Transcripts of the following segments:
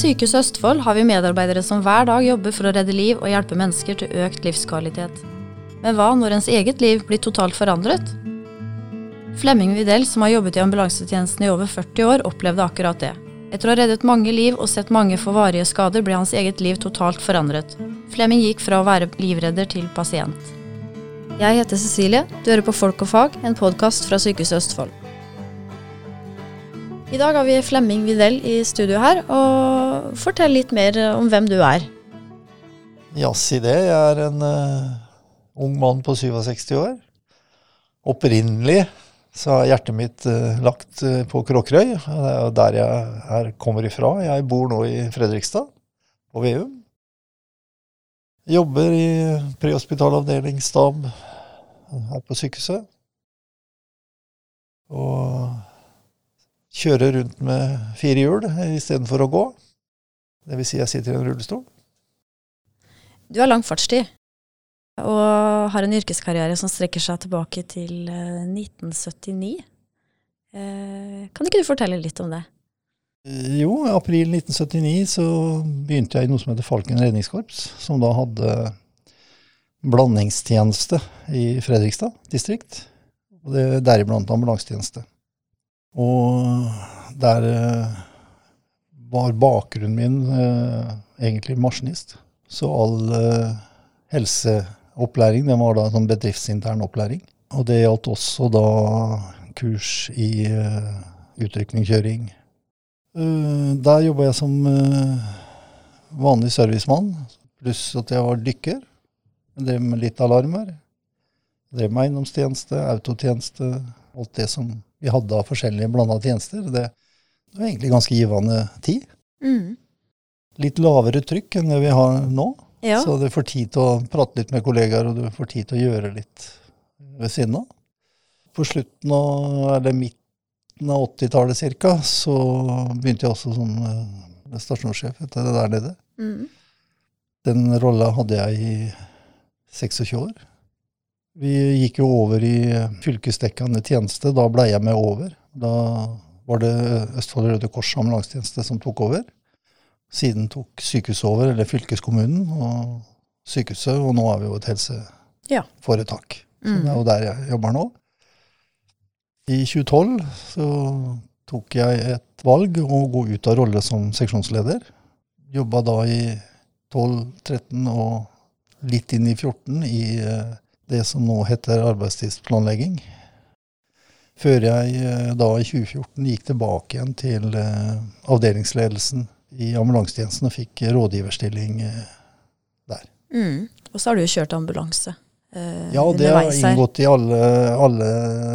Sykehuset Østfold har vi medarbeidere som hver dag jobber for å redde liv og hjelpe mennesker til økt livskvalitet. Men hva når ens eget liv blir totalt forandret? Flemming Videll, som har jobbet i ambulansetjenesten i over 40 år, opplevde akkurat det. Etter å ha reddet mange liv og sett mange få varige skader, ble hans eget liv totalt forandret. Flemming gikk fra å være livredder til pasient. Jeg heter Cecilie, du hører på Folk og fag, en podkast fra Sykehuset Østfold. I dag har vi Flemming Videll i studio her, og fortell litt mer om hvem du er. Ja, si det. Jeg er en uh, ung mann på 67 år. Opprinnelig så er hjertet mitt uh, lagt uh, på Kråkerøy. Det er der jeg er, kommer ifra. Jeg bor nå i Fredrikstad, på Veum. Jobber i prehospital avdelingsstab her på sykehuset. Og kjøre rundt med fire hjul istedenfor å gå. Det vil si jeg sitter i en rullestol. Du har lang fartstid og har en yrkeskarriere som strekker seg tilbake til 1979. Eh, eh, kan ikke du fortelle litt om det? Jo, i april 1979 så begynte jeg i noe som heter Falken redningskorps, som da hadde blandingstjeneste i Fredrikstad distrikt. Og det Deriblant ambulansetjeneste. Og der eh, var bakgrunnen min eh, egentlig maskinist. Så all eh, helseopplæring den var da sånn bedriftsintern opplæring. Og det gjaldt også da kurs i utrykningskjøring. Der jobba jeg som vanlig servicemann, pluss at jeg var dykker. Jeg drev med litt alarmer. Drev med eiendomstjeneste, autotjeneste, alt det som vi hadde av forskjellige blanda tjenester. Det, var egentlig ganske givende tid. Mm. Litt lavere trykk enn det vi har nå. Ja. Så du får tid til å prate litt med kollegaer, og du får tid til å gjøre litt ved siden av. På slutten av, eller midten av 80-tallet ca., så begynte jeg også som uh, stasjonssjef etter det der nede. Mm. Den rolla hadde jeg i 26 år. Vi gikk jo over i fylkesdekkende tjeneste. Da blei jeg med over. Da var det Østfold Røde Kors ambulansetjeneste som tok over. Siden tok sykehuset over, eller fylkeskommunen og sykehuset, og nå er vi jo et helseforetak. Ja. Mm. Så det er jo der jeg jobber nå. I 2012 så tok jeg et valg om å gå ut av rolle som seksjonsleder. Jobba da i 12, 13 og litt inn i 14 i eh, det som nå heter arbeidstidsplanlegging. Før jeg eh, da i 2014 gikk tilbake igjen til eh, avdelingsledelsen i ambulansetjenesten og fikk rådgiverstilling eh, der. Mm. Og så har du jo kjørt ambulanse. Eh, ja, det har inngått i alle, alle,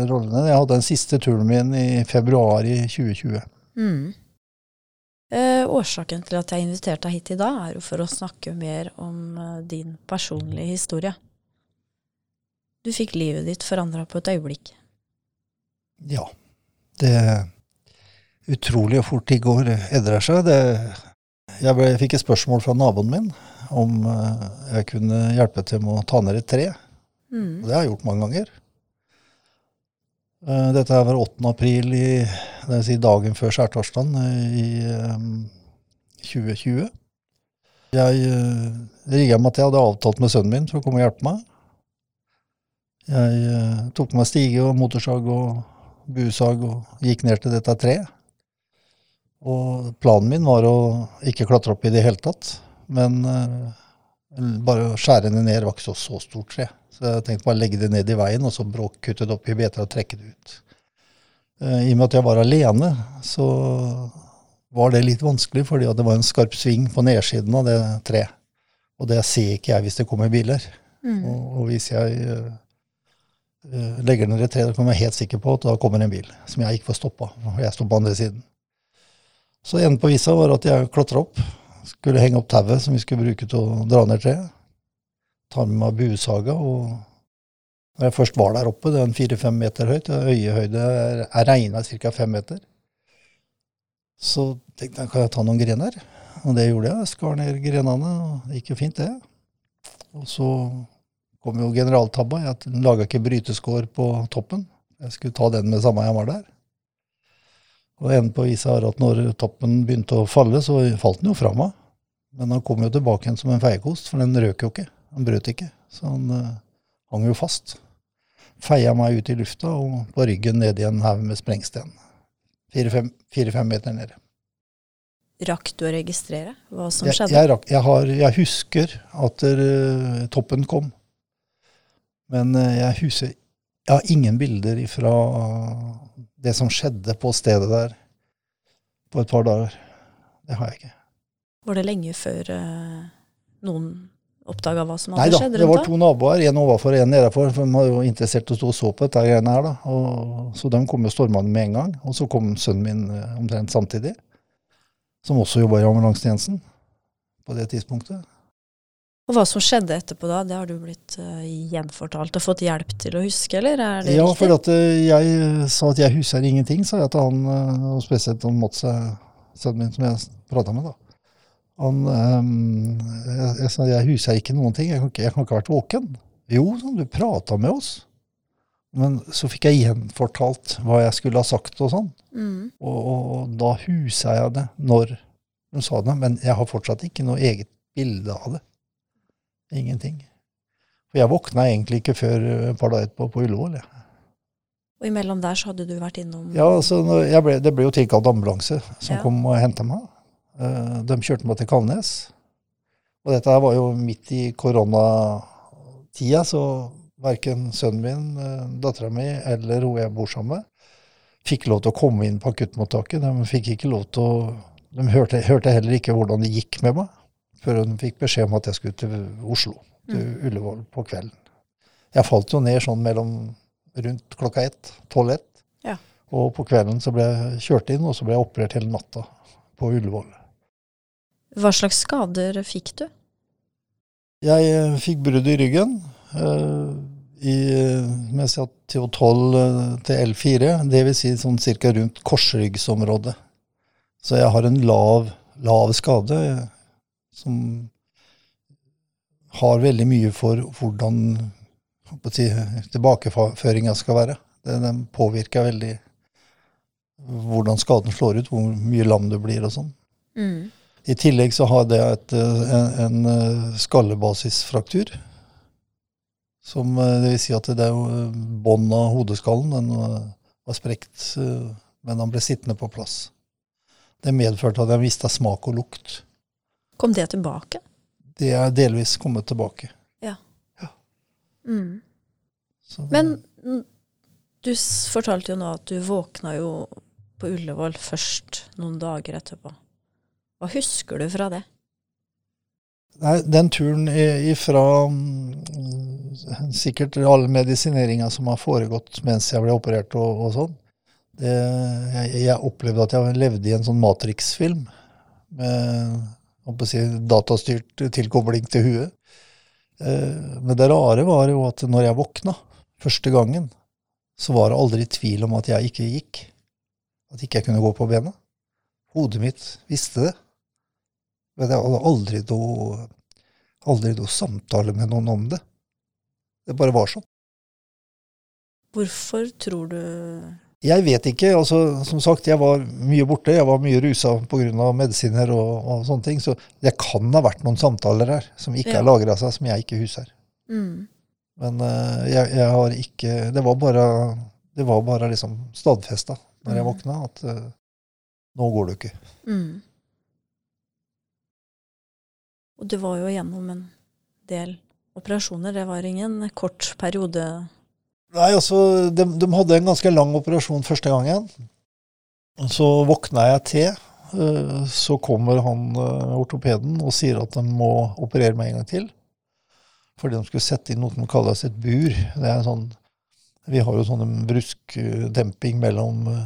rollene. Jeg hadde den siste turen min i februar i 2020. Mm. Eh, årsaken til at jeg inviterte deg hit i dag, er jo for å snakke mer om din personlige historie. Du fikk livet ditt forandra på et øyeblikk. Ja. Det er utrolig hvor fort i går endrer seg. Det, jeg, ble, jeg, fikk et spørsmål fra naboen min om uh, jeg kunne hjelpe til med å ta ned et tre. Mm. Og det har jeg gjort mange ganger. Uh, dette her var 8. april, i, det vil si dagen før skjærtorsdagen i um, 2020. Jeg rigga meg til, jeg hadde avtalt med sønnen min for å komme og hjelpe meg. Jeg uh, tok med meg stige og motorsag og buesag og gikk ned til dette treet. Og planen min var å ikke klatre opp i det hele tatt, men uh, bare å skjære det ned var ikke så, så stort tre. Så jeg tenkte bare å legge det ned i veien, og så bråkkutte det opp i beter og trekke det ut. Uh, I og med at jeg var alene, så var det litt vanskelig, fordi det var en skarp sving på nedsiden av det treet. Og det ser ikke jeg hvis det kommer biler. Mm. Og, og, hvis jeg Eh, legger ned et tre, da kan jeg helt sikker på at da kommer en bil som jeg ikke får stoppa. Og jeg står på andre siden. Så enden på visa var at jeg klatra opp. Skulle henge opp tauet som vi skulle bruke til å dra ned treet. Tar med meg buesaga. og Når jeg først var der oppe, det er fire-fem meter høyt, øyehøyde er regna ca. fem meter, så tenkte jeg kan jeg ta noen grener. Og det gjorde jeg. Skar ned grenene, og det gikk jo fint, det. Og så kom jo generaltabba. Jeg laga ikke bryteskår på toppen. Jeg skulle ta den med samme jeg var der. Og enden på visa er at når toppen begynte å falle, så falt den jo fra meg. Men han kom jo tilbake igjen som en feiekost, for den røk jo ikke. Han brøt ikke. Så han uh, hang jo fast. Feia meg ut i lufta og på ryggen ned i en haug med sprengsten. Fire-fem meter nede. Rakk du å registrere hva som jeg, skjedde? Jeg, rakk, jeg, har, jeg, husker at uh, toppen kom. Men uh, jeg husker Jeg har ingen bilder fra det som skjedde på stedet der på et par dager. Det har jeg ikke. Var det lenge før uh, noen oppdaga hva som hadde Nei, da, skjedd? Nei da, det var to naboer, en overfor og en nedenfor. For de var jo interessert i å stå og så på dette greiene her. da. Og, så de kom jo stormende med en gang. Og så kom sønnen min omtrent samtidig som også jobba i ambulansetjenesten på det tidspunktet. Og Hva som skjedde etterpå da, det har du blitt uh, gjenfortalt og fått hjelp til å huske, eller er det ja, riktig? Ja, for uh, jeg sa at jeg husker ingenting, sa jeg til han, og spesielt han Mats, sønnen min, som jeg prata med. da. Han, um, jeg, jeg, sa jeg husker ikke noen ting, jeg kan ikke, jeg kan ikke ha vært våken. Jo, sånn, du prata med oss. Men så fikk jeg gjenfortalt hva jeg skulle ha sagt og sånn. Mm. Og, og, og, da husa jeg det når hun sa det. Men jeg har fortsatt ikke noe eget bilde av det. Ingenting. For jeg våkna egentlig ikke før et par dager etterpå på Ullevål. Ja. Og imellom der så hadde du vært innom Ja, altså, ble, Det ble jo tilkalt ambulanse som ja. kom og henta meg. Uh, de kjørte meg til Kalnes. Og dette var jo midt i koronatida, så verken sønnen min, uh, dattera mi eller hun jeg bor sammen med, fikk lov til å komme inn på akuttmottaket. De fikk ikke lov til å de hørte, hørte, heller ikke hvordan det gikk med meg, før hun fikk beskjed om at jeg skulle til Oslo, til mm. Ullevål, på kvelden. Jeg falt jo ned sånn mellom rundt klokka ett, tolv-ett. Ja. Og på kvelden så ble jeg kjørt inn, og så ble jeg operert hele natta på Ullevål. Hva slags skader fikk du? Jeg eh, fikk brudd i ryggen. Uh, i, mens jeg TO12 til L4, dvs. Si sånn ca. rundt korsryggsområdet. Så jeg har en lav, lav skade som har veldig mye for hvordan si, tilbakeføringa skal være. Den påvirker veldig hvordan skaden slår ut, hvor mye lam du blir og sånn. Mm. I tillegg så har det et, en, en skallebasisfraktur som, eh, det vil si at det er jo eh, bånd av hodeskallen. Den var sprekt, eh, men han ble sittende på plass. Det medførte at jeg mista smak og lukt. Kom det tilbake? Det er delvis kommet tilbake. Ja. ja. Mm. Det, men du fortalte jo nå at du våkna jo på Ullevål først noen dager etterpå. Hva husker du fra det? Nei, den turen ifra mm, sikkert all medisineringa som har foregått mens jeg ble operert og, og sånn, jeg, jeg, opplevde at jeg levde i en sånn Matrix-film med si, datastyrt tilkobling til huet. Eh, men det rare var jo at når jeg våkna første gangen, så var det aldri tvil om at jeg ikke gikk. At ikke jeg kunne gå på bena. Hodet mitt visste det. Men jeg hadde aldri noe, aldri noe samtale med noen om det. Det bare var sånn. Hvorfor tror du Jeg vet ikke. altså Som sagt, jeg var mye borte. Jeg var mye rusa pga. medisiner og, og, sånne ting. Så det kan ha vært noen samtaler her som ikke ja. er lagra seg, som jeg ikke husker. Mm. Men uh, jeg, jeg, har ikke Det var bare, det var bare liksom stadfesta når jeg mm. våkna, at uh, nå går det ikke. Mm. Og du var jo gjennom en del operasjoner. Det var ingen kort periode? Nei, altså, de, de hadde en ganske lang operasjon første gangen. Så våkna jeg til. Eh, så kommer han eh, ortopeden og sier at de må operere meg en gang til. Fordi de skulle sette inn noe som kalles et bur. Det er sånn, vi har jo sånn bruskdemping mellom eh,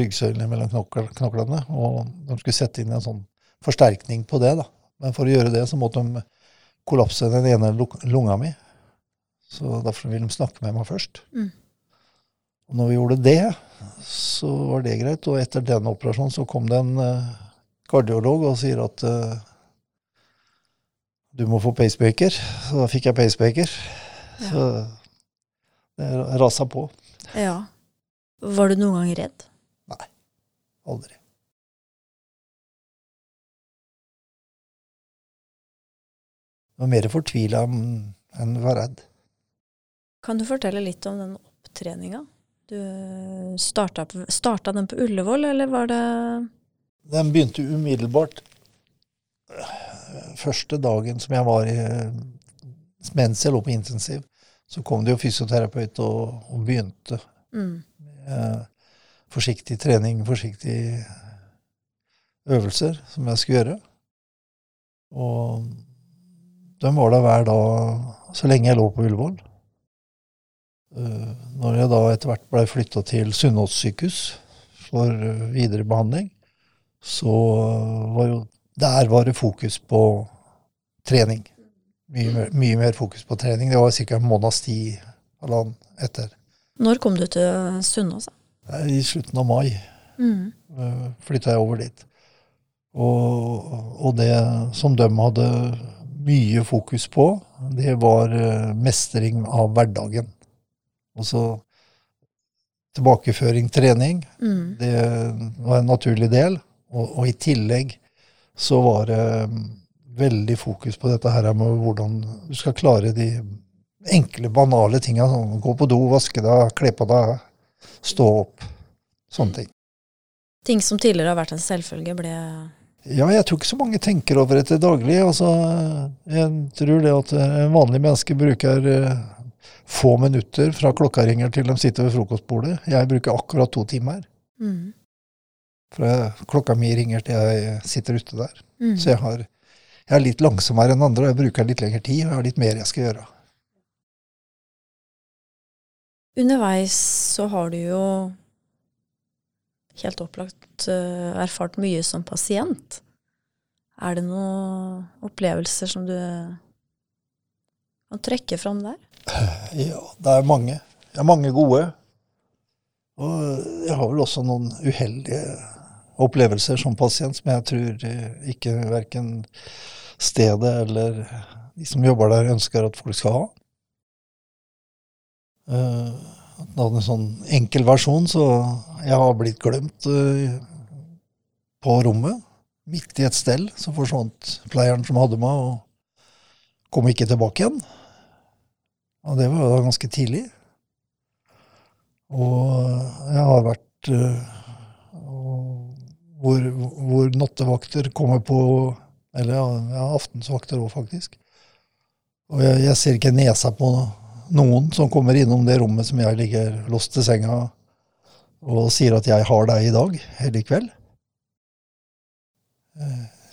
ryggsøylene mellom knoklene. Og de skulle sette inn en sånn forsterkning på det. da. Men for å gjøre det så måtte de kollapse den ene lunga mi. Så derfor ville de snakke med meg først. Mm. Og når vi gjorde det, så var det greit. Og etter den operasjonen så kom det en uh, kardiolog og sier at uh, du må få pacemaker. Så da fikk jeg pacemaker. Ja. Så det rasa på. Ja. Var du noen gang redd? Nei. Aldri. Jeg var mer fortvila enn var redd. Kan du fortelle litt om den opptreninga? Du starta, starta den på Ullevål, eller var det Den begynte umiddelbart. Første dagen som jeg var i Mens jeg lå på intensiv, så kom det jo fysioterapeut og, og begynte mm. med forsiktig trening, forsiktig øvelser som jeg skulle gjøre. Og de var der hver dag så lenge jeg lå på Ullevål. Når jeg da etter hvert blei flytta til Sunnaas sykehus for videre behandling, så var jo Der var det fokus på trening. Mye, mer, mye mer fokus på trening. Det var ca. en måneds tid halvannen etter. Når kom du til Sunnaas? I slutten av mai Mm. flytta jeg over dit. Og, og det som de hadde mye fokus på, det var eh, mestring av hverdagen. Og så tilbakeføring, trening. Mm. Det var en naturlig del. Og, og i tillegg så var det veldig fokus på dette her med hvordan du skal klare de enkle, banale tinga. Sånn, gå på do, vaske deg, kle på deg, stå opp. Sånne ting. Ting som tidligere har vært en selvfølge, ble Ja, jeg tror ikke så mange tenker over det til daglig. Altså, jeg tror det at en vanlig menneske bruker eh, få minutter fra klokka ringer til de sitter ved frokostbordet. Jeg bruker akkurat to timer. mm. Fra klokka mi ringer til jeg sitter ute der. Mm. Så jeg, har, jeg er litt langsommere enn andre, og jeg bruker litt lengre tid, og jeg har litt mer jeg skal gjøre. Underveis så har du jo helt opplagt eh, erfart mye som pasient. Er det noen opplevelser som du kan trekke fram der? Ja, det er mange. Jeg er mange gode. Og jeg har vel også noen uheldige opplevelser som pasient som jeg tror eh, ikke verken stedet eller de som jobber der, ønsker at folk skal ha. Uh, en sånn enkel versjon, så jeg har blitt glemt uh, på rommet. Midt i et stell så forsvant pleieren som hadde meg, og kom ikke tilbake igjen. Og det var jo da ganske tidlig. Og jeg har vært uh, hvor, hvor nattevakter kommer på Eller ja, aftensvakter òg, faktisk. Og jeg, jeg, ser ikke nesa på noen som kommer innom det rommet som jeg ligger låst til senga, og sier at 'jeg har deg i dag', eller i kveld.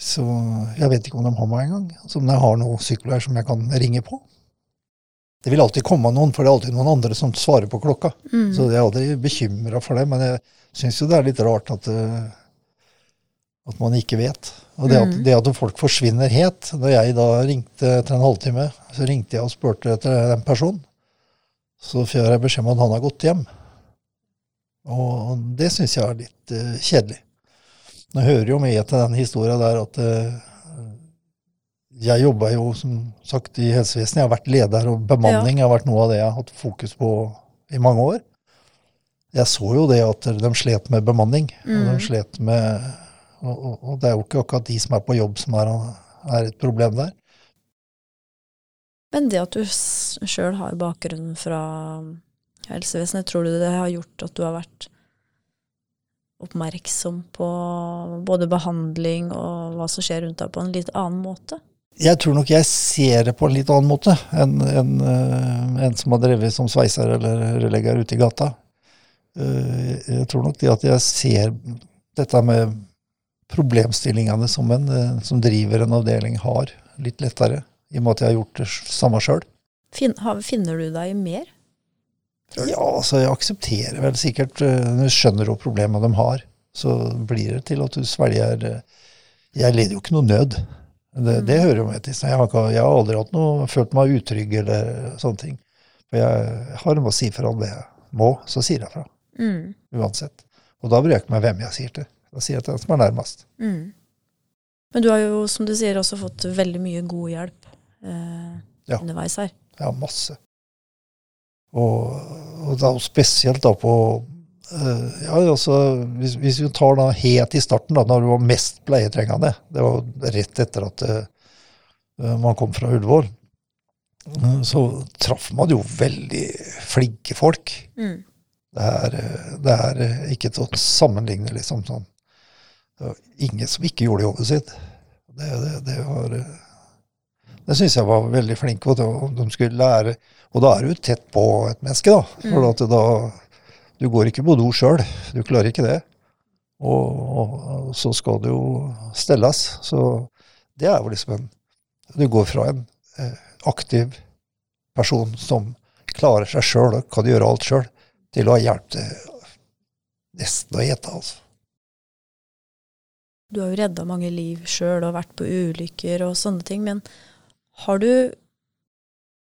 Så jeg vet ikke om de har meg engang. Som om jeg har noen sykler som jeg kan ringe på. Det vil alltid komme noen, for det er alltid noen andre som svarer på klokka. Mm. Så jeg er aldri bekymra for det. Men jeg syns jo det er litt rart at, uh, at man ikke vet. Og det at, Mm. det at folk forsvinner helt Da jeg da ringte etter en halvtime, så ringte jeg og spurte etter den personen. Så får jeg beskjed om at han har gått hjem. Og det syns jeg er litt uh, kjedelig. Nå hører jo med til den historia der at uh, jeg jobba jo som sagt i helsevesenet. Jeg har vært leder, og bemanning har vært noe av det jeg har hatt fokus på i mange år. Jeg så jo det at de slet med bemanning. og Mm. de slet med, og, og, og det er jo ikke akkurat de som er på jobb som er, er et problem der. Men det at du sjøl har bakgrunn fra helsevesenet, tror du det har gjort at du har vært oppmerksom på både behandling og hva som skjer rundt deg, på en litt annen måte? Jeg tror nok jeg ser det på en litt annen måte enn en, en som har drevet som sveiser eller rørlegger ute i gata. Eh, Jeg tror nok det at jeg ser dette med problemstillingene som en eh, som driver en avdeling har, litt lettere, i og med at jeg har gjort det samme sjøl. Fin, finner du deg mer? Ja, altså jeg aksepterer vel sikkert eh, Når du skjønner jo problemet de har, så blir det til at du svelger eh, Jeg leder jo ikke noe nød. Det, det hører jo med til. Jeg har, jeg har aldri hatt noe, følt meg utrygg eller sånne ting. For jeg har noe å si fra om det jeg må, så sier jeg fra. Mm. Uansett. Og da bryr jeg ikke meg hvem jeg sier til. Da sier jeg til den som er nærmest. Mm. Men du har jo, som du sier, også fått veldig mye god hjelp eh, Ja. underveis her. Ja, masse. Og, og da spesielt da på ja, altså, hvis, hvis vi tar da helt i starten, da når du var mest pleietrengende, det var rett etter at uh, man kom fra Ullevål, Uh, så traff man jo veldig flinke folk. Mm. Det er, eh, det er eh, ikke til å sammenligne, liksom. sånn. Det var ingen som ikke gjorde jobben sin. Det, det, det var eh, Det syns jeg var veldig flinke. Og de- skulle lære Og da er du tett på et menneske, da. For Mm. at da Du går ikke på do sjøl. Du klarer ikke det. Og, og, så skal det jo stelles. Så det er jo liksom en Du går fra en eh, aktiv person som klarer seg sjøl og kan gjøre alt sjøl, til å ha hjelp til nesten å gjete, altså. Du har jo redda mange liv sjøl og vært på ulykker og sånne ting, men har du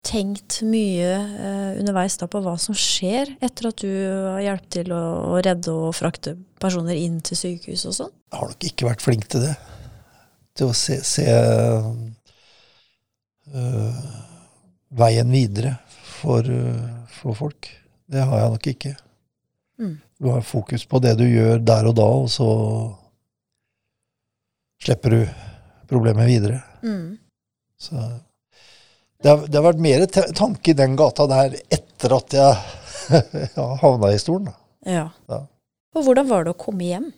tenkt mye eh, underveis da på hva som skjer etter at du har hjulpet til å, å redde og frakte personer inn til sykehus og sånn? Jeg har nok ikke vært flink til det. Til å se, se øh, veien videre for, øh, for folk. Det har jeg nok ikke. Mm. Du har fokus på det du gjør der og da, og så slipper du problemet videre. Mm. Så det har, det har vært mer tanke i den gata der etter at jeg havna i stolen. Ja. Ja. Og hvordan var det å komme hjem?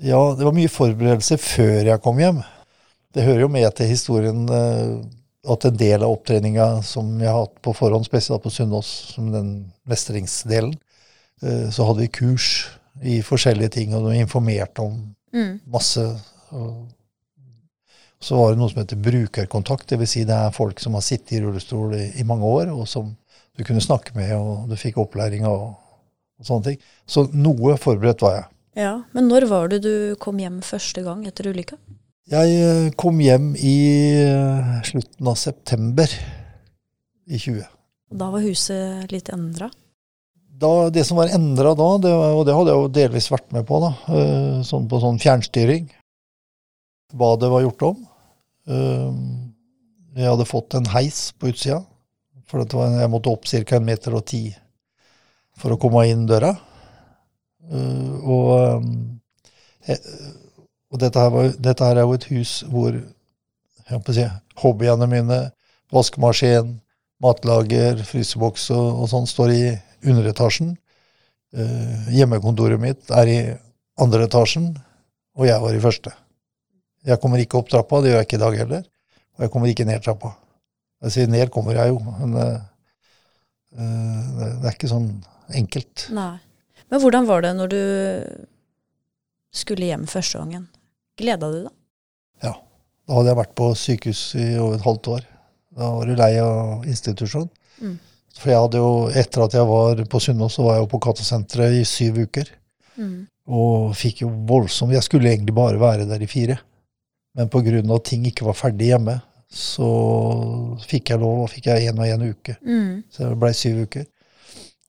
Ja, det var mye forberedelse før jeg kom hjem. Det hører jo med til historien eh, at en del av opptreninga som jeg har hatt på forhånd, spesielt på Sunnaas, som den mestringsdelen, eh, så hadde vi kurs i forskjellige ting, og de informerte om Mm. masse. Og så var det noe som heter brukerkontakt, dvs. Si det er folk som har sittet i rullestol i, i mange år, og som du kunne snakke med, og du fikk opplæring og, og sånne ting. Så noe forberedt var jeg. Ja, Men når var det du kom hjem første gang etter ulykka? Jeg eh, kom hjem i eh, slutten av september i 20. Da var huset litt endra? Det som var endra da, det, og det hadde jeg jo delvis vært med på, da, eh, sånn på sånn fjernstyring, badet var gjort om. Eh, Jeg hadde fått en heis på utsida, for var, jeg måtte opp ca. en meter og ti for å komme inn døra. Eh, Og, eh, og dette, her var, dette her er jo et hus hvor si, hobbyene mine, vaskemaskin, matlager, fryseboks og, og sånn står i underetasjen. Hjemmekontoret mitt er i andre etasjen, og jeg var i første. Jeg kommer ikke opp trappa, det gjør jeg ikke i dag heller. Og jeg kommer ikke ned trappa. Jeg sier ned kommer jeg jo, men eh, det er ikke sånn enkelt. Nei. Men hvordan var det når du skulle hjem første gangen? Gleda du deg? Da hadde jeg vært på sykehus i over et halvt år. Da var du lei av institusjon. Mm. For jeg hadde jo, etter at jeg var på Sunnaas, så var jeg jo på Kattesenteret i syv uker. Mm. Og fikk jo voldsomt Jeg skulle egentlig bare være der i fire. Men pga. at ting ikke var ferdig hjemme, så fikk jeg lov, og fikk jeg én og én uke. Mm. Så det blei syv uker.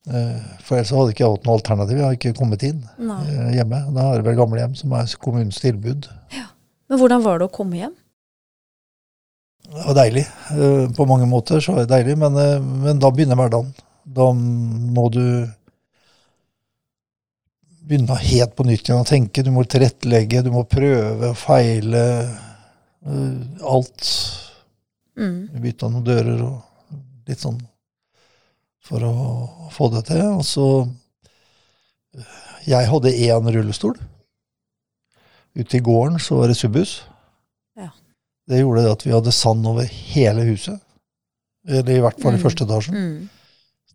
Eh, For ellers hadde hadde ikke jeg hatt noe alternativ. Jeg hadde ikke kommet inn Nei. eh, hjemme. Da er det vel gamlehjem som er kommunens tilbud. Men hvordan var det å komme hjem? Det var deilig. Eh, På mange måter så var det deilig, men, men da begynner hverdagen. Da må du begynne helt på nytt igjen å tenke. Du må tilrettelegge, du må prøve og feile. eh, Alt. Mm. Vi bytta noen dører og litt sånn for å få det til. Og så eh, Jeg hadde én rullestol. Ute i gården så var det subhus. Ja. Det gjorde det at vi hadde sand over hele huset. Eller i hvert fall i Mm. første etasjen. Mm.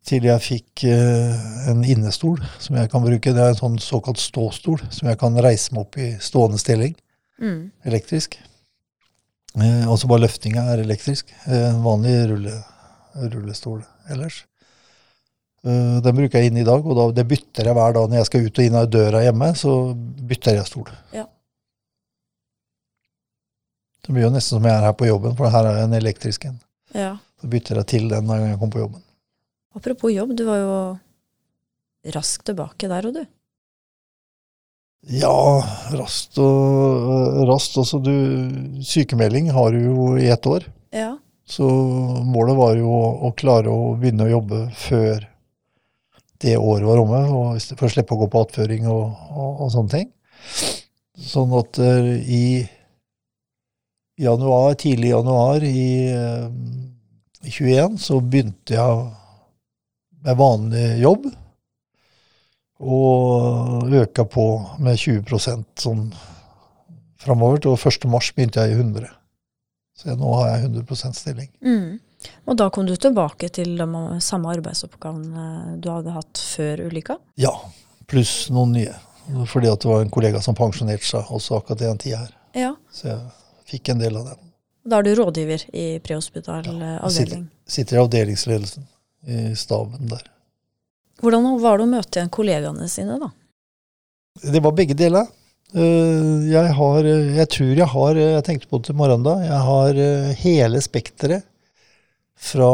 Til jeg fikk eh, en innestol som jeg kan bruke. Det er en sånn såkalt ståstol som jeg kan reise meg opp i stående stilling. Mm. Elektrisk. Eh, også bare løftinga er elektrisk. Eh, en vanlig rulle, rullestol ellers. Eh, den bruker jeg inn i dag, og da, det bytter jeg hver dag når jeg skal ut og inn av døra hjemme. Så bytter jeg stol. Ja. Det blir jo nesten som jeg er her på jobben, for her er en elektrisk en. Ja. Så bytter jeg til den hver gang jeg kommer på jobben. Apropos jobb, du var jo raskt tilbake der og du. Ja, raskt og raskt. Altså, du Sykemelding har du jo i ett år. Ja. Så målet var jo å, å klare å begynne å jobbe før det året var omme, og for å slippe å gå på attføring og, og, og sånne ting. Sånn at uh, i januar, tidlig januar i uh, 21 så begynte jeg med vanlig jobb. Og øka på med 20% sånn framover. Til 1. mars begynte jeg i 100. Så nå har jeg 100% stilling. Mm. Og da kom du tilbake til de samme arbeidsoppgavene du hadde hatt før ulykka? Ja, pluss noen nye. Fordi at det var en kollega som pensjonerte seg også akkurat i den tida her. Ja. Så jeg fikk en del av det. Da er du rådgiver i prehospital ja, avdeling? Sitter, sitter i avdelingsledelsen i staben der. Hvordan var det å møte igjen kollegaene sine, da? Det var begge deler. Eh, jeg har Jeg tror jeg har Jeg tenkte på det til morgenen da. Jeg har eh, hele spekteret fra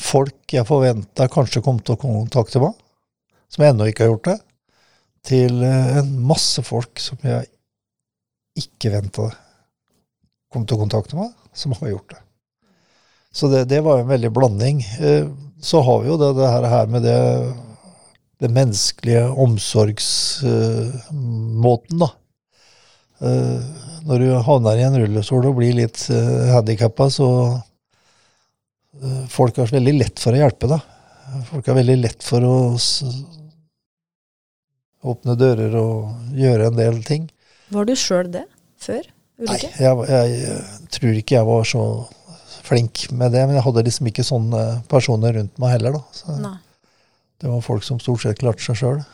folk jeg forventa kanskje kom til å kontakte meg, som jeg ennå ikke har gjort det, til eh, en masse folk som jeg ikke venta kom til å kontakte meg, som har gjort det. Så det, det var en veldig blanding. Så har vi jo det, det her med det, det menneskelige omsorgsmåten, da. Eh, når du havner i en rullestol og blir litt eh, handikappa, så uh, Folk har veldig lett for å hjelpe deg. Folk har veldig lett for å åpne dører og gjøre en del ting. Var du sjøl det før ulykke? Nei, jeg, jeg, jeg, tror ikke jeg var så flink med det. Men jeg hadde liksom ikke sånne personer rundt meg heller, da. Så det var folk som stort sett klarte seg sjøl.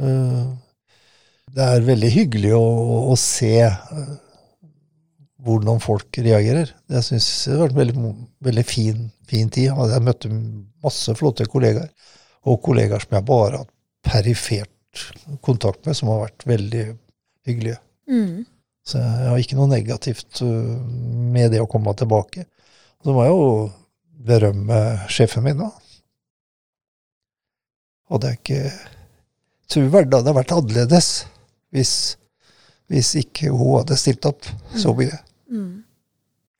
Uh, det er veldig hyggelig å, å se eh, hvordan folk reagerer. Jeg syns det har vært en veldig, veldig fin, fin, tid. Jeg møtte masse flotte kollegaer, og kollegaer som jeg bare har hatt perifert kontakt med, som har vært veldig hyggelige. Mm. Så jeg har ikke noe negativt uh, med det å komme tilbake. Så må jeg jo berømme sjefen min, da. Og det er ikke tror hverdagen hadde vært annerledes hvis, hvis ikke hun hadde stilt opp så mm. mye. Mm.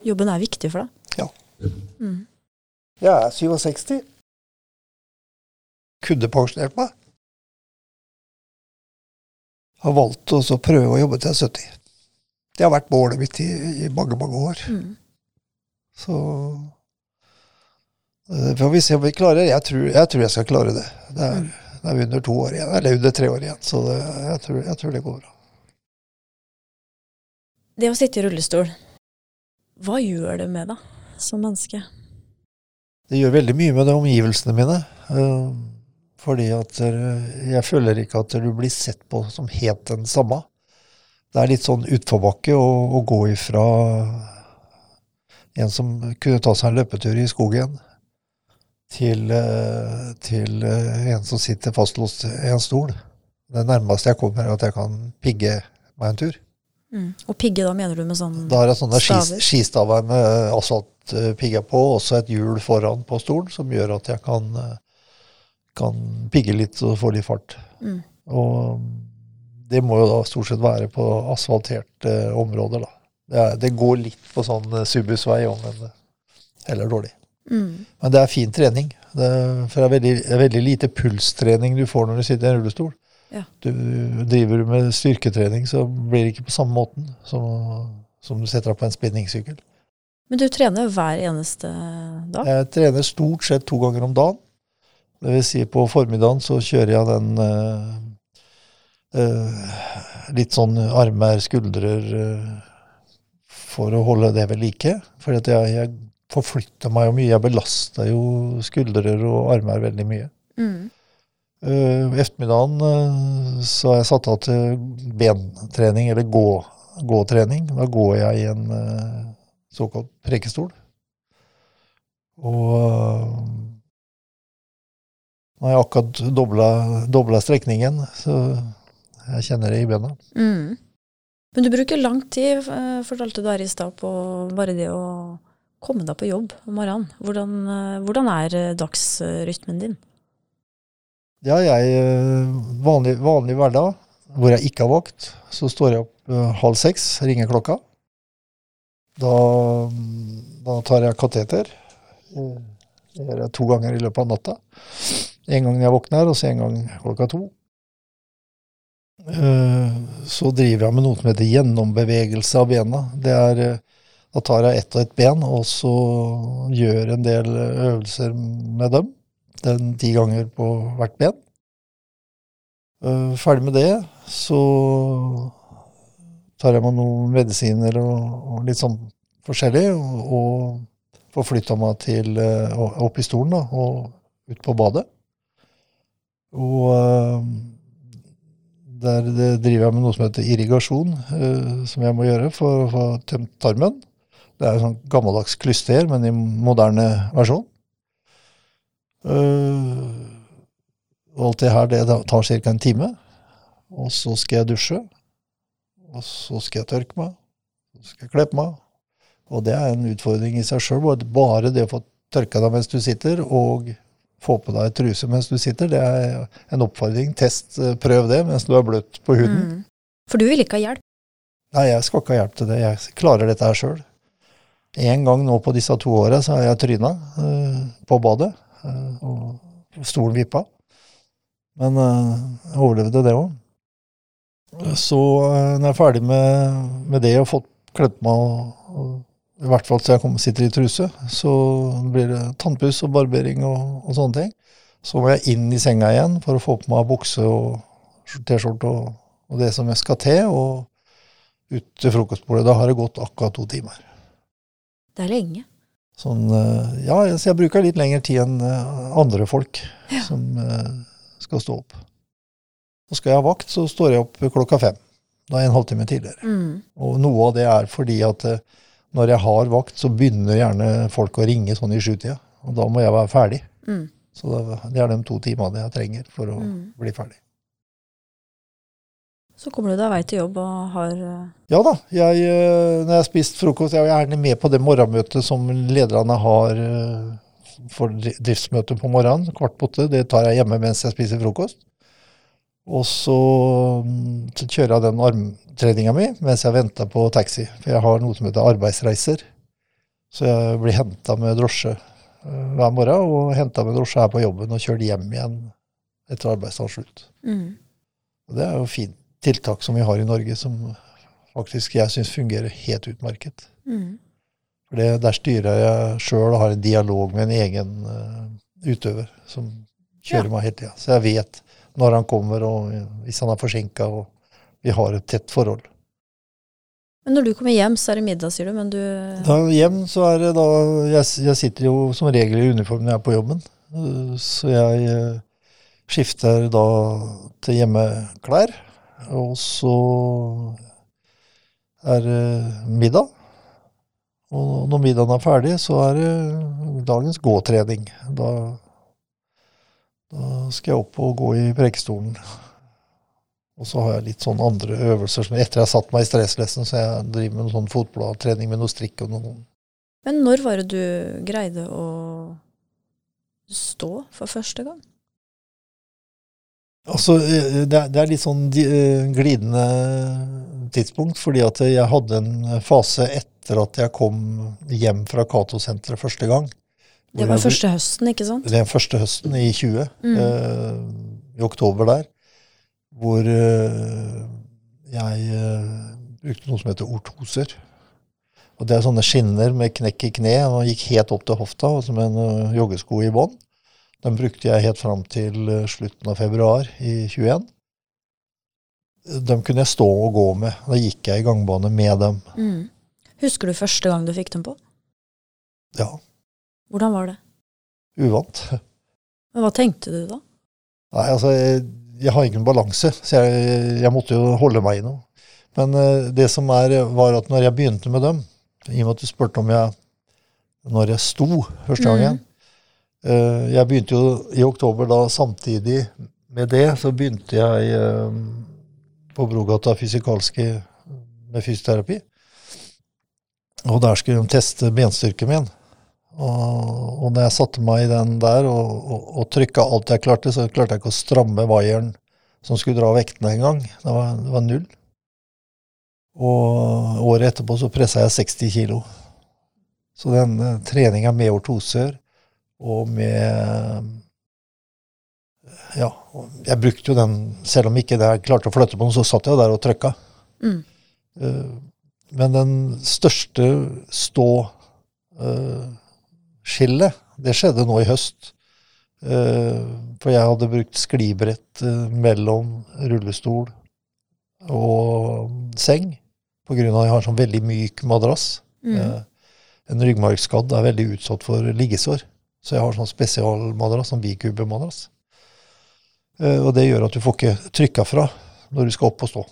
Jobben er viktig for deg? Ja. Mm. Jeg er 67. Kunne pensjonert meg. Har valgt å prøve å jobbe til jeg er 70. Det har vært målet mitt i, i mange, mange år. Mm. Så eh, får vi se om vi klarer. Jeg tror, jeg tror jeg skal klare det. Det er, mm. Det er under to år igjen, eller under tre år igjen, så det, jeg, tror, jeg, tror, det går bra. Det å sitte i rullestol, hva gjør det med deg som menneske? Det gjør veldig mye med de omgivelsene mine. Eh, fordi at jeg føler ikke at du blir sett på som helt den samme. Det er litt sånn utforbakke å, å gå ifra en som kunne ta seg en løpetur i skogen, til, eh, til eh, en som sitter fastlåst i en stol. Det nærmeste jeg kommer, er at jeg kan pigge meg en tur. Mm. Og pigge, da mener du med sånn Da er det sånne staver? skistaver med asfaltpigger på, og også et hjul foran på stolen, som gjør at jeg kan, eh, kan pigge litt og få litt fart. Mm. Og det må jo da stort sett være på asfalterte områder, da. Det, er, det går litt på sånn subusvei òg, men heller dårlig. Mm. Men det er fin trening. Det, for det er veldig, veldig, lite pulstrening du får når du sitter i en rullestol. Ja. Du, driver du med styrketrening, så blir det ikke på samme måten som, som du setter deg på en spinningsykkel. Men du trener hver eneste dag? Jeg trener stort sett to ganger om dagen. Det vil si på formiddagen så kjører jeg den uh, uh, litt sånn armer, skuldrer uh, for å holde det ved like. For jeg, jeg forflytta meg jo mye. Jeg belasta jo skuldre og armer veldig mye. Mm. Uh, ettermiddagen uh, så har jeg satt av til bentrening, eller gå, gåtrening. Da går jeg i en uh, såkalt prekestol. Og nå har jeg akkurat dobla, dobla, strekningen, så jeg kjenner det i bena. Mm. Men du bruker lang tid, fortalte du her i stad, på bare det å komme deg på jobb om morgenen. Hvordan, eh, hvordan er eh, dagsrytmen din? Ja, jeg eh, vanlig, vanlig hverdag hvor jeg ikke har vakt, så står jeg opp halv seks, ringer klokka. Da, da tar jeg kateter. Det gjør jeg to ganger i løpet av natta. En gang jeg våkner, og så en gang klokka to. Eh, Så driver jeg med noe som heter gjennombevegelse av bena. Det er, eh, da tar jeg ett og ett ben, og så gjør en del øvelser med dem. Den ti ganger på hvert ben. Eh, Ferdig med det, så tar jeg meg noen medisiner og, og litt sånn forskjellig, og, og får flytta meg til, eh, opp i stolen da, og ut på badet. Og eh, der det driver jeg med noe som heter irrigasjon, eh, som jeg må gjøre for å få tømt tarmen. Det er en sånn gammeldags klyster, men i moderne versjon. Eh, og alt det her det tar ca. en time. Og så skal jeg dusje. Og så skal jeg tørke meg. Så skal jeg kle på meg. Og det er en utfordring i seg sjøl. Bare det å få tørka deg mens du sitter, og få på deg truse mens du sitter, det er en oppfordring. Test, eh, prøv det mens du er bløt på huden. Mm. For du vil ikke ha hjelp? Nei, jeg skal ikke ha hjelp til det. Jeg klarer dette her sjøl. En gang nå på disse to åra så har jeg tryna uh, på badet, uh, og stolen vippa. Men uh, jeg overlevde det òg. Så eh, når jeg er ferdig med, med det og fått kledd på meg, og, og, i hvert fall til jeg kommer, sitter i truse, så blir det tannpuss og barbering og, og sånne ting. Så må jeg inn i senga igjen for å få på meg bukse og T-skjorte og, og det som jeg skal til. og ut til frokostbordet. Da har det gått akkurat to timer. Det er lenge. Sånn, eh, ja, så jeg bruker litt lengre tid enn eh, andre folk Ja. som eh, skal stå opp. Og skal jeg ha vakt, så står jeg opp klokka fem. Da er jeg en halvtime tidligere. Mm. Og noe av det er fordi at når jeg har vakt, så begynner gjerne folk å ringe sånn i sjutida. Og da må jeg være ferdig. Mm. Så det, er de to timene jeg trenger for å Mm. bli ferdig. Så kommer du deg vei til jobb og har eh, Ja da. Jeg, eh, når jeg har spist frokost, jeg er gjerne med på det morgenmøtet som lederne har eh, for driftsmøtet på morgenen. Kvart på åtte. Det tar jeg hjemme mens jeg spiser frokost. Og så, mm, så kjører jeg den armtreninga mi mens jeg venter på taxi. For jeg har noe som heter arbeidsreiser. Så jeg blir henta med drosje eh, hver morgen, og henta med drosje her på jobben og kjørt hjem igjen etter arbeidsdagens slutt. mm. Og det er jo fint tiltak som vi har i Norge, som faktisk jeg syns fungerer helt utmerket. Mm. For det, Der styrer jeg sjøl og har en dialog med en egen uh, utøver som kjører Ja. meg hele tida. Så jeg vet når han kommer, og hvis han er forsinka, og vi har et tett forhold. Men når du kommer hjem, så er det middag, sier du, men du Da hjem så er det da Jeg, jeg sitter jo som regel i uniform når jeg er på jobben, så jeg eh, skifter da til hjemmeklær. Og så er det middag. Og når middagen er ferdig, så er det dagens gåtrening. Da, da skal jeg opp og gå i prekestolen. Og så har jeg litt sånn andre øvelser som etter jeg har satt meg i stresslessen, så jeg driver med noe sånn fotballtrening med noe strikk og noe Men når var det du greide å stå for første gang? Altså, eh, det er, er litt sånn eh, glidende tidspunkt, fordi at jeg hadde en fase etter at jeg kom hjem fra Cato-senteret første gang. Det var første høsten, ikke sant? Det var første høsten i 20, Mm. eh, i oktober der, hvor eh, jeg eh, brukte noe som heter ortoser. Og det er sånne skinner med knekk i kne, og gikk helt opp til hofta, og som en uh, joggesko i bånn. Den brukte jeg helt fram til uh, slutten av februar i 21. De kunne jeg stå og gå med. Da gikk jeg i gangbane med dem. Mm. Husker du første gang du fikk dem på? Ja, Hvordan var det? uvant. Men hva tenkte du da? Nei, altså, jeg, jeg har ingen balanse, så jeg, jeg måtte jo holde meg i noe. Men uh, det som er, var at når jeg begynte med dem, i og med at du spurte om jeg når jeg sto første gangen eh, Jeg begynte jo i oktober da samtidig med det, så begynte jeg uh, på Brogata fysikalske med fysioterapi. Og der skulle de teste benstyrken min. Og, og når jeg satte meg i den der og, og, og trykka alt jeg klarte, så klarte jeg ikke å stramme vaieren som skulle dra vektene engang. Det, var- det var null. Og året etterpå så pressa jeg 60 kilo. Så den eh, treninga med ortoser og med ja, jeg brukte jo den, selv om ikke jeg klarte å flytte på den, så satt jeg jo der og trykka. Mm. Eh, Men den største stå-skillet, det skjedde nå i høst. Eh, For jeg hadde brukt sklibrett eh, mellom rullestol og seng, av at jeg har en sånn veldig myk madrass. Mm. Eh, En ryggmargskadd er veldig utsatt for liggesår, så jeg har sånn spesialmadrass, sånn bikubemadrass. Og det gjør at du får ikke trykka fra når du skal opp og stå.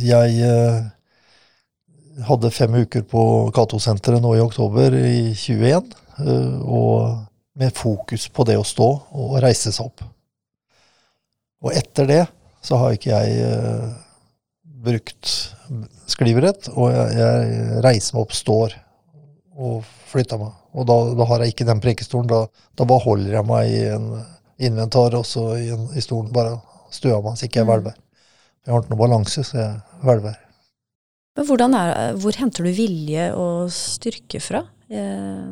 Jeg hadde fem uker på Cato-senteret nå i oktober i 21, eh, og med fokus på det å stå og reise seg opp. Og etter det så har ikke jeg eh, brukt sklibrett, og jeg, jeg reiser meg opp, står og flytter meg. Og da, da har jeg ikke den prekestolen, da, da bare holder jeg meg i en inventar, og så i, en, i stolen bare støer meg så ikke jeg Mm. hvelver. Jeg har ikke noe balanse, så jeg hvelver. Men hvordan er, hvor henter du vilje og styrke fra? Eh,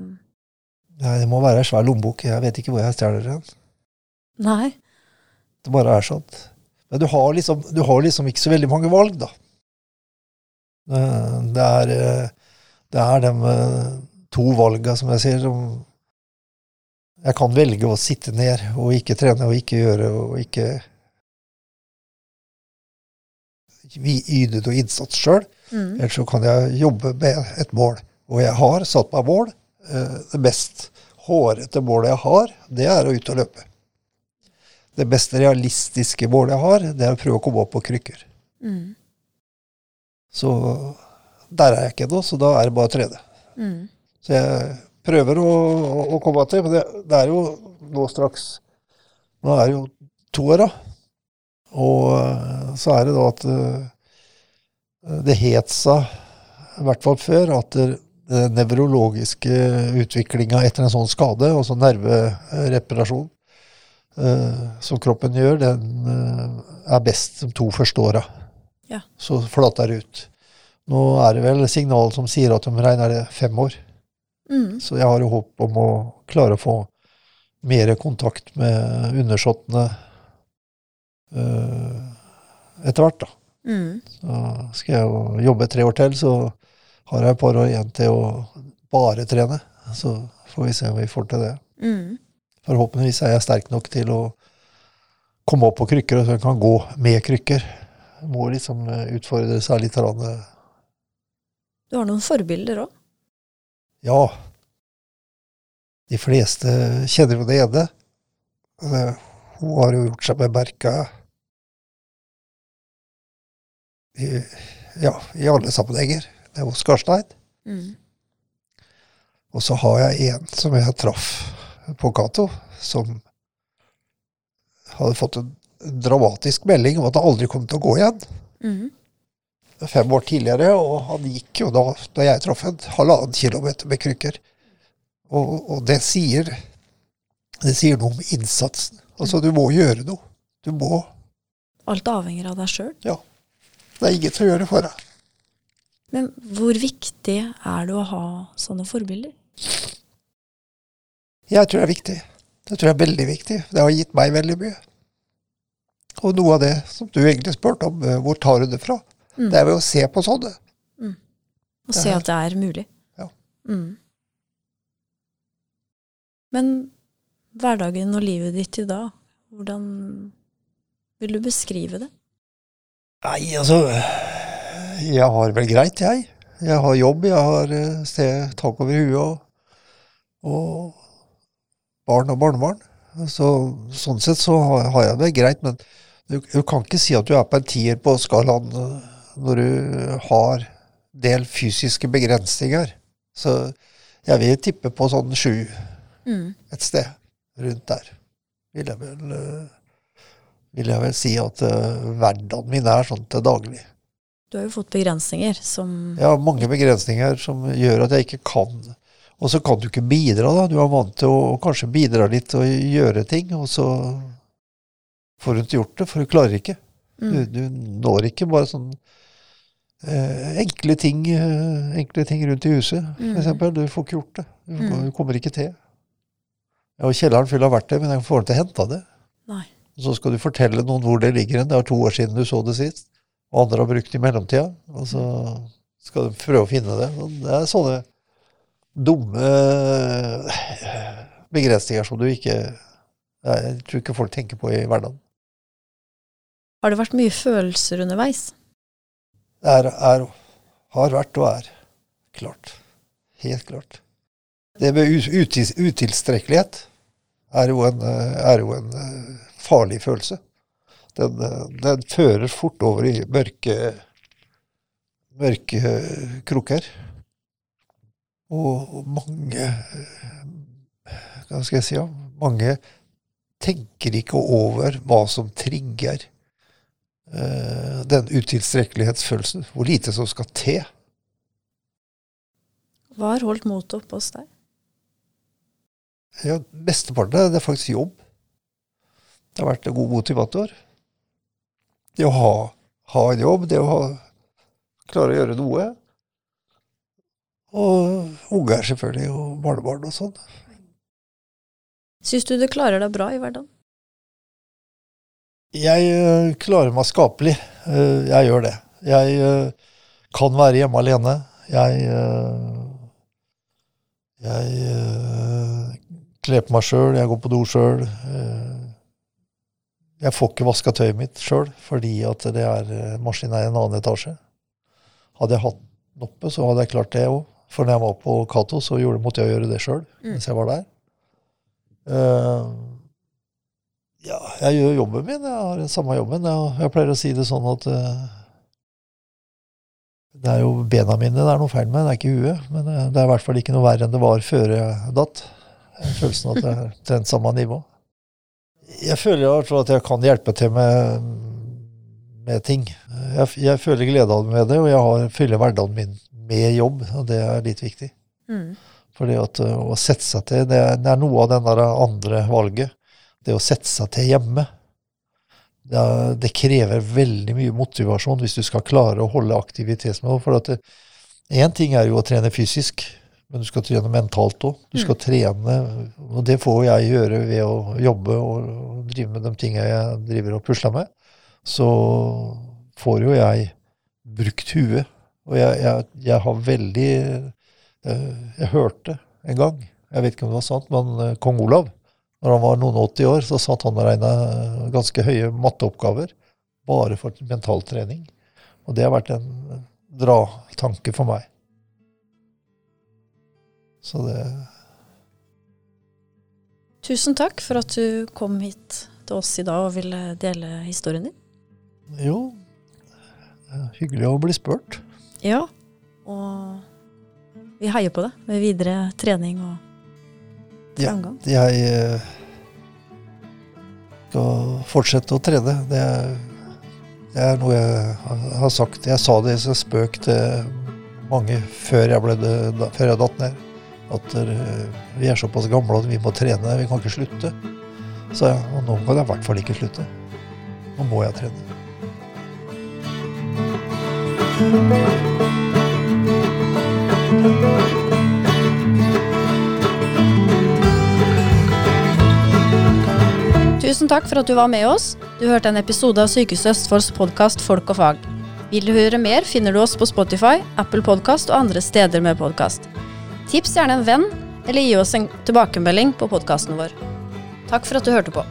Nei, Det må være ei svær lommebok. Jeg vet ikke hvor jeg stjeler den. nei. Det bare er sånn. Men du har liksom, du har liksom ikke så veldig mange valg, da. Eh, Det er, eh, det er de eh, to valga, som jeg sier, som Jeg kan velge å sitte ned og ikke trene og ikke gjøre og ikke yte noe innsats sjøl. Mm. Eller så kan jeg jobbe med et mål. Og jeg har satt meg mål. Eh, Det mest hårete målet jeg har, det er å ut og løpe. Det mest realistiske målet jeg har, det er å prøve å komme opp på krykker. Mm. Så der er jeg ikke ennå, så da er det bare å trene. Mm. Så jeg prøver å, å, å komme til, men det, det er jo nå straks Nå er det jo to år, da. Og eh, så er det da at eh, det het seg, i hvert fall før, at den nevrologiske utviklinga etter en sånn skade, altså nervereparasjon, eh, som kroppen gjør, den eh, er best de to første åra. Ja. Så flater det ut. Nå er det vel signal som sier at de regner det fem år. Mm. Så jeg har jo håp om å klare å få mer kontakt med undersåttene eh, etter hvert, da. Mm. Så skal jeg jo jobbe tre år til, så har jeg et par år igjen til å bare trene. Så får vi se om vi får til det. Mm. Forhåpentligvis er jeg sterk nok til å komme opp på krykker, og så jeg kan gå med krykker. Må liksom eh, utfordre seg litt. eh, Du har noen forbilder òg. Ja. De fleste kjenner jo det ene. Hun har jo gjort seg bemerka i, ja, i alle sammenhenger. Det er hos Karstein. Mm. Og så har jeg en som jeg traff på Cato, som hadde fått en dramatisk melding om at han aldri kom til å gå igjen. Mm. Fem år tidligere, og han gikk jo da, da jeg traff en halvannen kilometer med krykker. Og, og det sier det sier noe om innsatsen. Altså, du må gjøre noe. Du må. Alt avhenger av deg sjøl. Det er ingen å gjøre det for deg. Men hvor viktig er det å ha sånne forbilder? Jeg tror det er viktig. Det tror jeg er veldig viktig. Det har gitt meg veldig mye. Og noe av det som du egentlig spurte om, eh, hvor tar du det fra? Mm. Det er ved å se på sånne. Og se at det er mulig. Ja. Mm. Men hverdagen og livet ditt i dag, hvordan vil du beskrive det? Nei, altså Jeg har vel greit, jeg. Jeg har jobb, jeg har eh, sted, tak over huet og, og barn og barnebarn. Så, sånn sett så har, har jeg det greit, men du, du kan ikke si at du er på en tier på skalaen eh, når du har del fysiske begrensninger. Så jeg vil tippe på sånn sju Mm. et sted rundt der. Vil jeg vel, eh, vil jeg vel si at uh, hverdagen min er sånn til daglig. Du har jo fått begrensninger som Ja, mange begrensninger som gjør at jeg ikke kan. Og så kan du ikke bidra, da. Du er vant til å kanskje bidra litt og gjøre ting, og så får du ikke gjort det, for du klarer ikke. Du, mm. du når ikke bare sånn eh, enkle ting eh, enkle ting rundt i huset, Mm. eksempel. Du får ikke gjort det. Du, Mm. du kommer ikke til. Ja, og kjelleren full av verktøy, men jeg får ikke henta det. Nei. Og så skal du fortelle noen hvor det ligger hen. Det er to år siden du så det sist. Og andre har brukt det i mellomtida. Og så skal du prøve å finne det. Og det er sånne dumme eh, begrensninger som du ikke Jeg tror ikke folk tenker på i hverdagen. Har det vært mye følelser underveis? Det er, er, har vært og er. Klart. Helt klart. Det med utilstrekkelighet er jo en, eh, er jo en eh, farlig følelse. Den, den fører fort over i mørke, mørke kroker. Og mange Hva skal jeg si? Ja? Mange tenker ikke over hva som trigger uh, den utilstrekkelighetsfølelsen. Hvor lite som skal til. Hva har holdt motet oppe hos deg? Ja, Mesteparten det er faktisk jobb. Det har vært en god motivator. Det å ha, ha en jobb, det å ha, klare å gjøre noe. Og unger, selvfølgelig, og barnebarn og sånn. Syns du du klarer deg bra i hverdagen? Jeg øh, klarer meg skapelig. Øh, jeg gjør det. Jeg øh, kan være hjemme alene. Jeg Jeg kler på meg sjøl, jeg går på do sjøl. Jeg får ikke vaska tøyet mitt sjøl, fordi at det er øh, maskinen er i en annen etasje. Hadde jeg hatt den oppe, så hadde jeg klart det òg. For når jeg var på Cato, så gjorde, måtte jeg gjøre det sjøl Mm. mens jeg var der. Uh, ja, jeg gjør jobben min. Jeg har den samme jobben. Jeg, jeg pleier å si det sånn at uh, det er jo bena mine det er noe feil med, det er ikke huet. Men eh, det er i hvert fall ikke noe verre enn det var før jeg datt. Følelsen av at det er trent samme nivå. Jeg føler i at jeg kan hjelpe til med, med ting. Jeg, jeg føler glede av med det, og jeg har, fyller hverdagen min med jobb, og det er litt viktig. Mm. Fordi at å sette seg til, det er, det er noe av den der andre valget. Det å sette seg til hjemme. Det, er, det krever veldig mye motivasjon hvis du skal klare å holde aktivitetsnivået. For én ting er jo å trene fysisk, men du skal trene mentalt òg. Du skal trene, og det får jeg gjøre ved å jobbe og, og drive med de tingene jeg driver og pusler med. Så får jo jeg brukt huet. Og jeg, jeg, jeg har veldig jeg, Jeg hørte en gang, jeg vet ikke om det var sant, men eh, kong Olav, når han var noen og 80 år, så satt han og regna ganske høye matteoppgaver bare for mentaltrening. Og det har vært en dratanke for meg. Så det Tusen takk for at du kom hit til oss i dag og ville dele historien din. Jo, det hyggelig å bli spurt. Ja, og vi heier på deg med videre trening og Ja. Jeg eh, skal fortsette å trene. Det er, det er noe jeg har- sagt. Jeg sa det som spøk til mange før jeg, ble, det- før jeg datt ned. At eh, vi er såpass gamle at vi må trene. Vi kan ikke slutte. Så ja, og nå kan jeg i hvert fall ikke slutte. Nå må jeg trene. Tusen takk for at du var med oss. Du hørte en episode av Sykehuset Østfolds podkast Folk og fag. Vil du høre mer, finner du oss på Spotify, Apple Podkast og andre steder med podkast. Tips gjerne en venn, eller gi oss en tilbakemelding på podkasten vår. Takk for at du hørte på.